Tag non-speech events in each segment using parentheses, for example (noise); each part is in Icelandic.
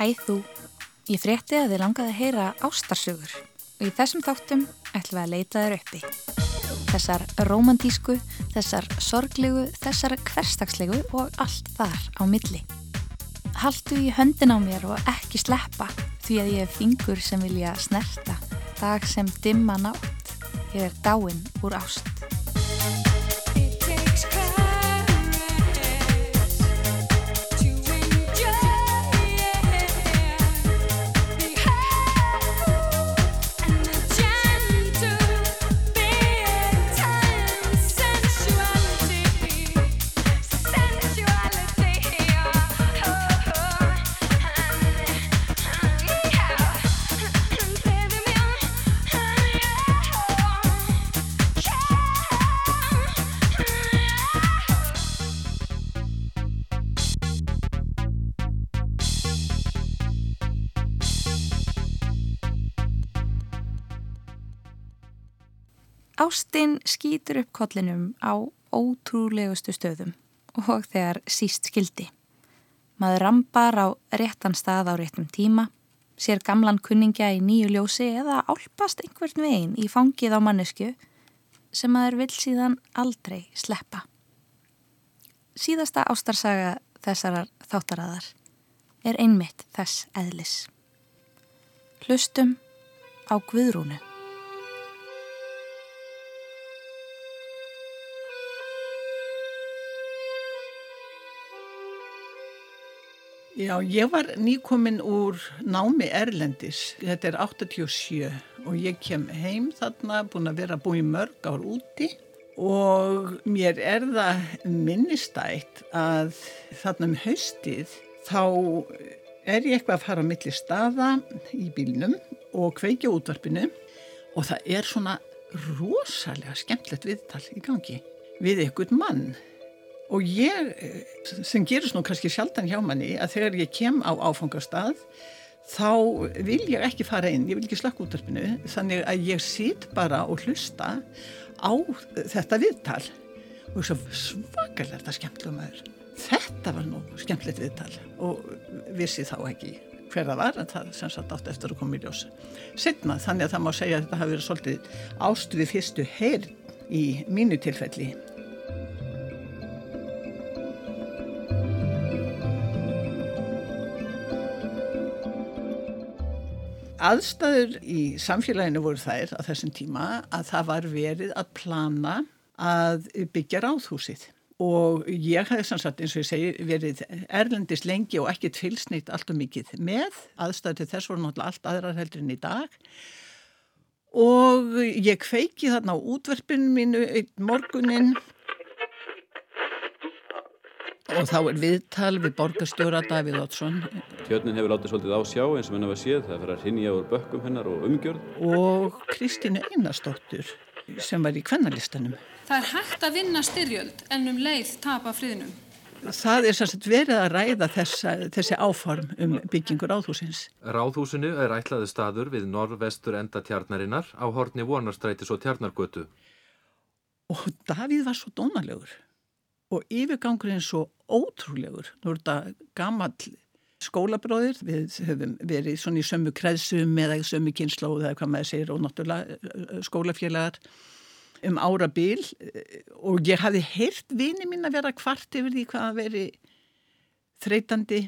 Hæ þú, ég frétti að þið langaði að heyra ástarsugur og í þessum þáttum ætlum við að leita þér uppi. Þessar romantísku, þessar sorglegu, þessar hverstagslegu og allt þar á milli. Haldu í höndin á mér og ekki sleppa því að ég er fingur sem vilja snerta, dag sem dimma nátt, ég er dáinn úr ást. Ástinn skýtur upp kollinum á ótrúlegustu stöðum og þegar síst skildi. Maður rambar á réttan stað á réttum tíma, sér gamlan kunningja í nýju ljósi eða álpast einhvern veginn í fangið á mannesku sem maður vil síðan aldrei sleppa. Síðasta ástarsaga þessarar þáttaraðar er einmitt þess eðlis. Hlustum á Guðrúnu. Já, ég var nýkominn úr námi Erlendis, þetta er 87 og ég kem heim þarna, búin að vera búin mörg ár úti. Og mér er það minnistætt að þarna um haustið þá er ég eitthvað að fara á milli staða í bílnum og kveikja útvarpinu. Og það er svona rosalega skemmtlegt viðtal í gangi við einhvern mann og ég, sem gerist nú kannski sjaldan hjá manni, að þegar ég kem á áfangastað þá vil ég ekki fara inn, ég vil ekki slakka útdarpinu þannig að ég sýt bara og hlusta á þetta viðtal. Og svakalega þetta skemmtilega maður. Þetta var nú skemmtilegt viðtal og vissi þá ekki hver það var en það sem sagt átt eftir að koma í ljós setna þannig að það má segja að þetta hafi verið svolítið ástu við fyrstu heyrn í mínu tilfelli aðstæður í samfélaginu voru þær á þessum tíma að það var verið að plana að byggja ráðhúsið. Og ég hafði sannsagt eins og ég segi verið erlendist lengi og ekkert fylsnýtt allt og mikið með. Aðstæður til þess voru náttúrulega allt aðrar heldur en í dag. Og ég kveiki þarna á útverfinu mínu einn morgunin Og þá er viðtal við borgarstjóra Davíð Ótsson. Tjörnin hefur látið svolítið á sjá eins og hennar var séð. Það fyrir að hrinja úr bökkum hennar og umgjörð. Og Kristínu Einarstóttur sem var í kvennalistanum. Það er hægt að vinna styrjöld en um leið tapa friðnum. Það er sérst verið að ræða þessa, þessi áform um byggingur ráðhúsins. Ráðhúsinu er ætlaði staður við norðvestur enda tjarnarinnar á horni vonarstrætis og tjarnargötu. Og Davíð var svo dónalegur og yfirgangurinn svo ótrúlegur. Nú er þetta gammal skólabróðir, við höfum verið svona í sömu kreðsum eða sömu kynnslóð eða hvað maður segir og náttúrulega eh, skólafélagar um ára bíl og ég hafi heyrt vini mín að vera kvart yfir því hvað að veri þreytandi.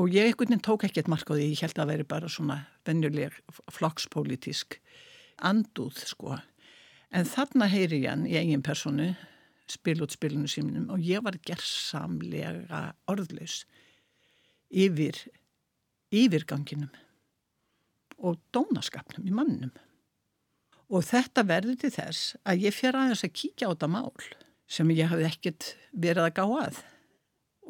Og ég ekkert tók ekkert mark á því, ég held að það veri bara svona venjuleg flokkspolítisk anduð sko. En þarna heyri ég hann í eigin personu spil út spilinu síminum og ég var gerðsamlega orðlaus yfir yfirganginum og dónaskapnum í mannum. Og þetta verður til þess að ég fyrir aðeins að kíkja á þetta mál sem ég hafi ekkert verið að gá að.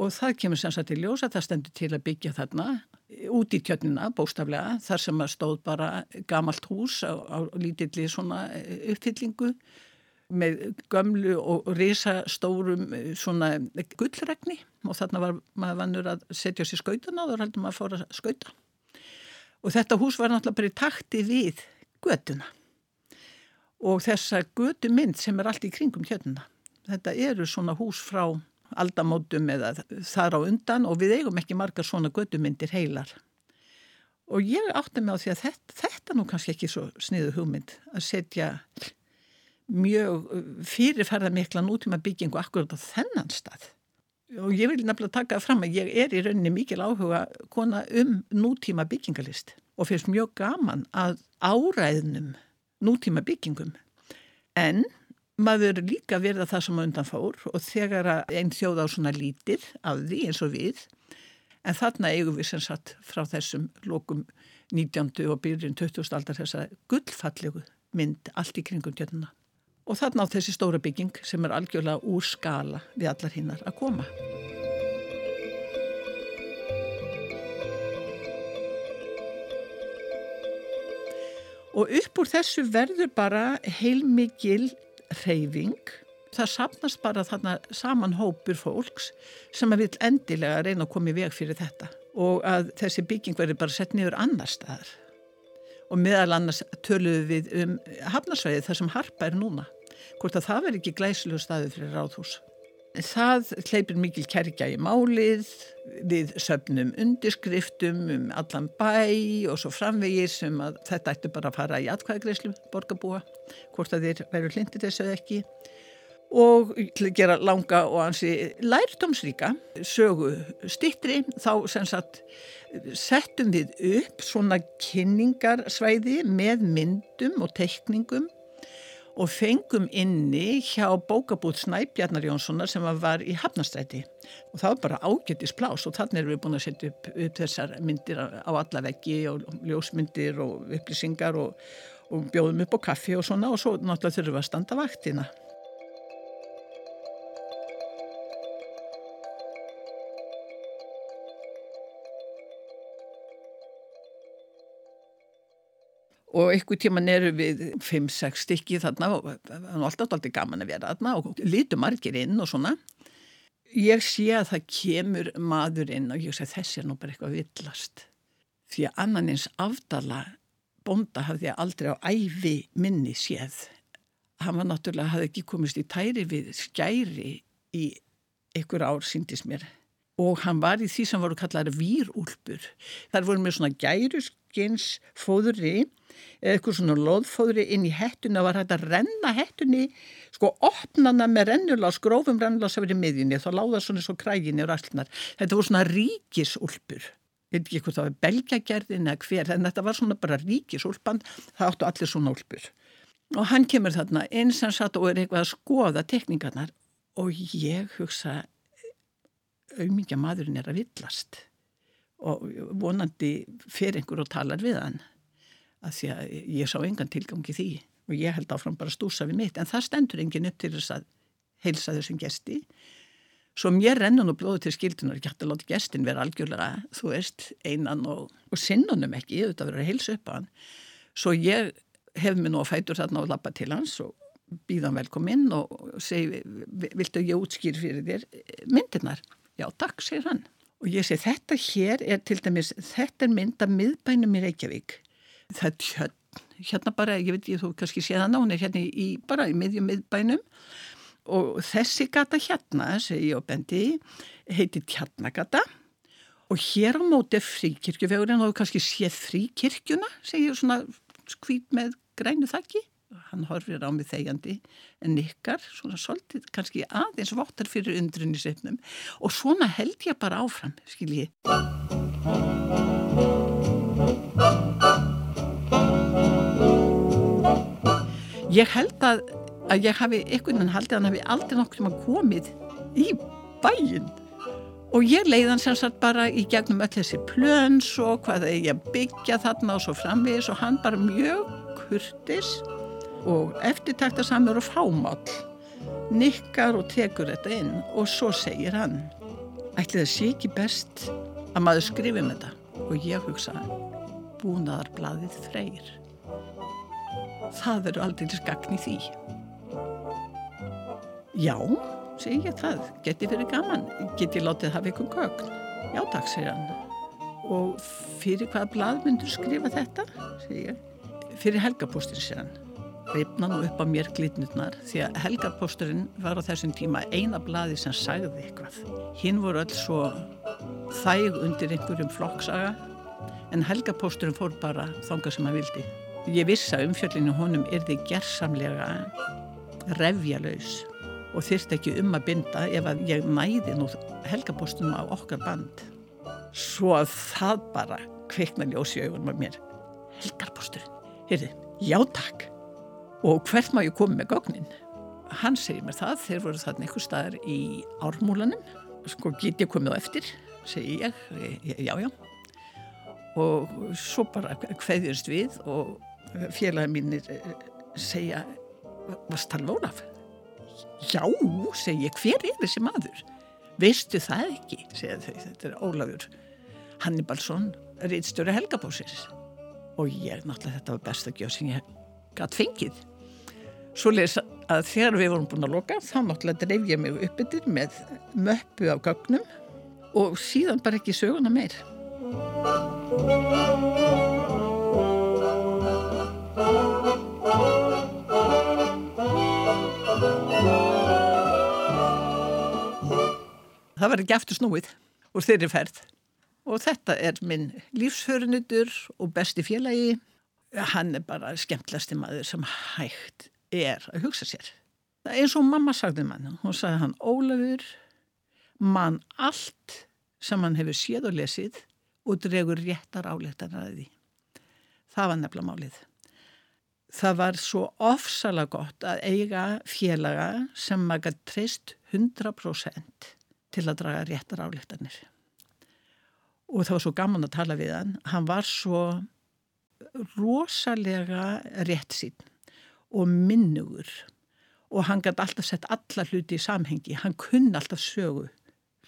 Og það kemur sem sagt í ljós að það stendur til að byggja þarna út í tjötnina bóstaflega þar sem að stóð bara gamalt hús á, á lítilli svona uppfyllingu með gömlu og risastórum eh, svona gullregni. Og þarna var maður vannur að setja sér skautuna og þá heldur maður að fóra að skauta. Og þetta hús var náttúrulega bara í takti við götuna. Og þessa götu mynd sem er allt í kringum kjötuna þetta eru svona hús frá aldamótum eða þar á undan og við eigum ekki margar svona götu myndir heilar. Og ég átti mig á því að þetta, þetta nú kannski ekki svo sniðu hugmynd að setja mjög fyrirferða mikla nútíma byggingu akkurat á þennan stað. Og ég vil nefnilega taka fram að ég er í rauninni mikil áhuga kona um nútíma byggingalist og finnst mjög gaman að áræðnum nútíma byggingum. En maður líka verða það sem undan fór og þegar einn þjóð á svona lítir af því eins og við En þarna eigum við sem sagt frá þessum lokum 19. og byrjun 20. aldar þessa gullfallegu mynd allt í kringum tjörnuna. Og þarna á þessi stóra bygging sem er algjörlega úr skala við allar hinnar að koma. Og upp úr þessu verður bara heilmikil reyfing það sapnast bara þarna saman hópur fólks sem að vil endilega reyna að koma í veg fyrir þetta. Og að þessi bygging verður bara sett niður annar staðar. Og meðal annars töluðu við um hafnarsvæði þar sem harpa er núna hvort að það verður ekki glæslu staði fyrir ráðhús. Það hleypir mikil kerkja í málið við söfnum undirskriftum um allan bæ og svo framvegir sem að þetta ættu bara að fara í atkvæðagreyslu borgarbúa hvort að þeir verður hlindið þessu eða ekki. Og gera langa og hansi lærdomsríka sögu stittri þá sem sagt settum við upp svona kynningarsvæði með myndum og teikningum og fengum inni hjá bókabúð Snæbjarnar Jónssonar sem var í Hafnastræti og það var bara ágættis plás og þannig erum við búin að setja upp, upp þessar myndir á alla veggi og ljósmyndir og upplýsingar og, og bjóðum upp á kaffi og svona og svo náttúrulega þurfum við að standa vaktina og einhver tíman eru við 5-6 stykki þarna og það er alltaf alltaf gaman að vera þarna og lítum margir inn og svona. Ég sé að það kemur maður inn og ég sé þessi er nú bara eitthvað villast. Því að annan eins afdala bonda hafði ég aldrei á æfi minni séð. Hann var náttúrulega, hafði ekki komist í tæri við skæri í einhver ár síndis mér. Og hann var í því sem voru kallar výrúlpur þar voru með svona gæruskins fóðri eða eitthvað svona loðfóðri inn í hettuna var hægt að renna hettunni sko opnana með rennulás grófum rennulás að vera í miðjunni þá láða svona svo kræginni og rastlunar þetta voru svona ríkisúlpur. Ég veit ekki hvort það var belgagerðin eða hver en þetta var svona bara ríkisúlpan það áttu allir svona úlpur. Og hann kemur þarna einsansat og er eitthvað að skoða tekningarnar og ég hugsa auðmingja maðurinn er að villast og vonandi fyrir einhver og talar við hann að því að ég sá engan tilgangi því og ég held áfram bara stúsa við mitt. En það stendur engin upp til þess að heilsa þessum gesti. Svo mér rennun og blóðu til skildunar ekki hægt að láta gestin vera algjörlega þú veist, einan og, og sinnunum ekki auðvitað verið að heilsa upp á hann. Svo ég hef mér nú að fætur þarna og lappa til hans og býða hann velkominn og segi viltu ég útskýr fyrir þér myndirnar? Já, takk, segir hann og ég segi þetta hér er til dæmis þetta er mynd af miðbænum í Reykjavík. Það er tjörn, hérna bara, ég veit ég þú kannski sé það ná, hún er hérna í, bara í miðjum miðbænum. Og þessi gata hérna, segi ég á bendi, heiti Tjarnagata og hér á móti fríkirkjufegurinn og kannski séð fríkirkjuna, segi ég svona skvít með grænu þakki hann horfir á mig þegjandi en ykkar, svona svolítið kannski aðeins vottar fyrir undrunni sefnum og svona held ég bara áfram skil ég. Held að, að ég hafi einhvern veginn haldið að hann hafi aldrei nokkur sem að komið í bæin og ég leiðan sem sagt bara í gegnum öll þessi plöns og hvað ég byggja þarna og svo framvegis og hann bara mjög kurtis og eftirtakta samur og fámál nikkar og tekur þetta inn og svo segir hann ætli það sé ekki best að maður skrifum þetta og ég hugsa búnaðarbladið freyr það verður aldrei skakn í því. Já, segi ég það, geti verið gaman, geti látið hafa ykkur gögn. Já, takk, segir hann. Og fyrir hvaða blad myndur skrifa þetta, segi ég. Fyrir helgapóstur, segir hann. Reipna nú upp á mér glitnutnar því að helgapósturinn var á þessum tíma eina bladi sem sagði eitthvað. Hinn voru öll svo þæg undir einhverjum flokksaga en helgapósturinn fór bara þanga sem hann vildi. Ég vissi að umfjöllinu honum er þið gerðsamlega revjalaus og þyrst ekki um að binda ef að ég næði nú helgapóstunum á okkar band. Svo að það bara kveikna ljósi augunum af mér. Helgarpósturinn, heyrði, já takk. Og hvert má ég koma með gögnin? Hann segir mér það, þeir voru þarna einhver staðar í ármúlanum. Sko get ég komið á eftir, segi ég, já já. Og svo bara hveðjast við og félagin mínir eh, segja, varst það Lólaf? Já, segi ég, hver er þessi maður? Veistu það ekki, segja þau, þetta er Ólafur Hannibalsson, reitstjóri Helgabósins. Og ég, náttúrulega, þetta var besta gjöf sem ég gætt fengið. Svo leys að þegar við vorum búin að loka, þá náttúrulega dreif ég mig uppbyttir með möppu af gögnum og síðan bara ekki söguna meir. Það var ekki aftur snúið úr þeirri ferð og þetta er minn lífsförunutur og besti félagi. Hann er bara skemmtlasti maður sem hægt er að hugsa sér. Það er eins og mamma sagði mann, hún sagði hann Ólafur, mann allt sem hann hefur séð og lesið og dregur réttar áleiktar að því. Það var nefnilega málið. Það var svo ofsalega gott að eiga félaga sem maður treyst 100% til að draga réttar áleiktanir. Og það var svo gaman að tala við hann. Hann var svo rosalega rétt sín og minnugur. Og hann gæti alltaf sett alla hluti í samhengi. Hann kunni alltaf sögu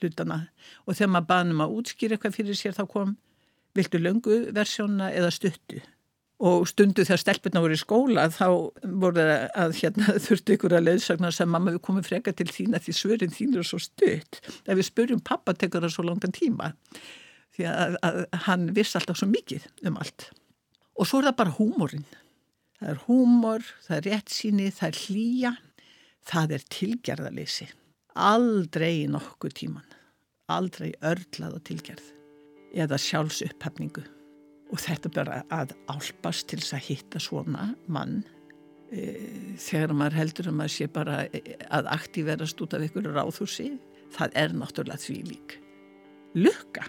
hlutana og þegar maður baði um að útskýra eitthvað fyrir sér þá kom viltu löngu versjóna eða stuttu? Og stundu þegar stelpurna voru í skóla þá voru það að hérna (laughs) þurftu ykkur að leiðsagna sem mamma við komum freka til þín að því svörin þín eru svo stutt. Ef við spurjum pappa tekur það svo langan tíma. Því að, að hann viss alltaf svo mikið um allt. Og svo er það bara húmórin það er húmor, það er réttsýni það er hlýja, það er tilgerðaleysi aldrei nokkuð tíman aldrei örlað og tilgerð eða sjálfsupphafningu. Og þetta bara að álpast til þess að hitta svona mann e, þegar maður heldur að maður sé bara að aktíverast út af einhverju ráðhúsi. Það er náttúrulega því lík lukka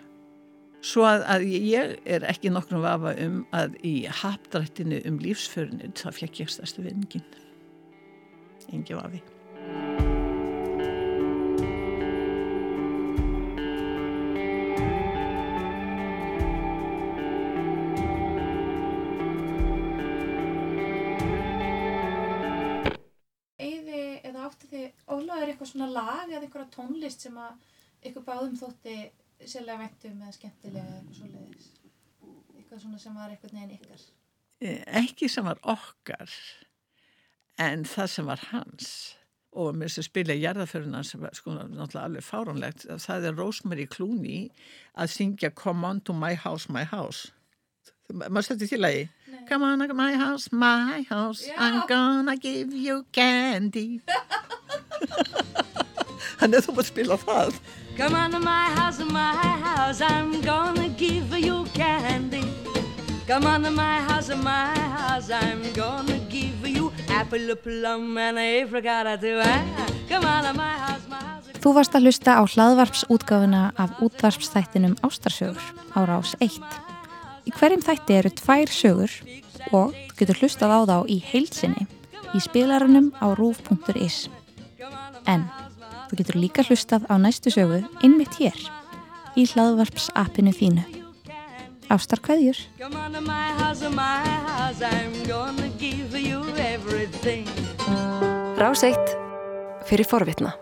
svo að, að ég er ekki nokkrum vafa um að í hapdrættinu um lífsförinu það fekk ég stærstu vinningin engi vafi. Svona lag eða einhverja tónlist sem að ykkur báðum þótti sérlega vektum eða skemmtilega eitthvað svoleiðis. Eitthvað svona sem var eitthvað neginn ykkar. Eh, ekki sem var okkar en það sem var hans. Og mér sem spila í jarðaföruna sem var sko náttúrulega alveg fáránlegt. Það er Rosemary Clooney að syngja Come on to my house, my house. Maður stætti til að ég Come on to my house, my house Já. I'm gonna give you candy. (laughs) Þannig að þú búið að spila það. Come on to my house, my house, I'm gonna give you candy. Come on to my house, my house, I'm gonna give you apple, plum and apricot too. Come on to my house, my house. Þú varst að hlusta á hlaðvarpsútgáfuna af útvarpsþættinum Ástarsögur á rás 1. Í hverjum þætti eru tvær sögur og getur hlustað á þá í heilsinni í spilarunum á rúf.is. En Þú getur líka hlustað á næstu sögu innmitt hér í hlaðvarps-appinu þínu. Ástar hverjur? Rás eitt fyrir forvitna.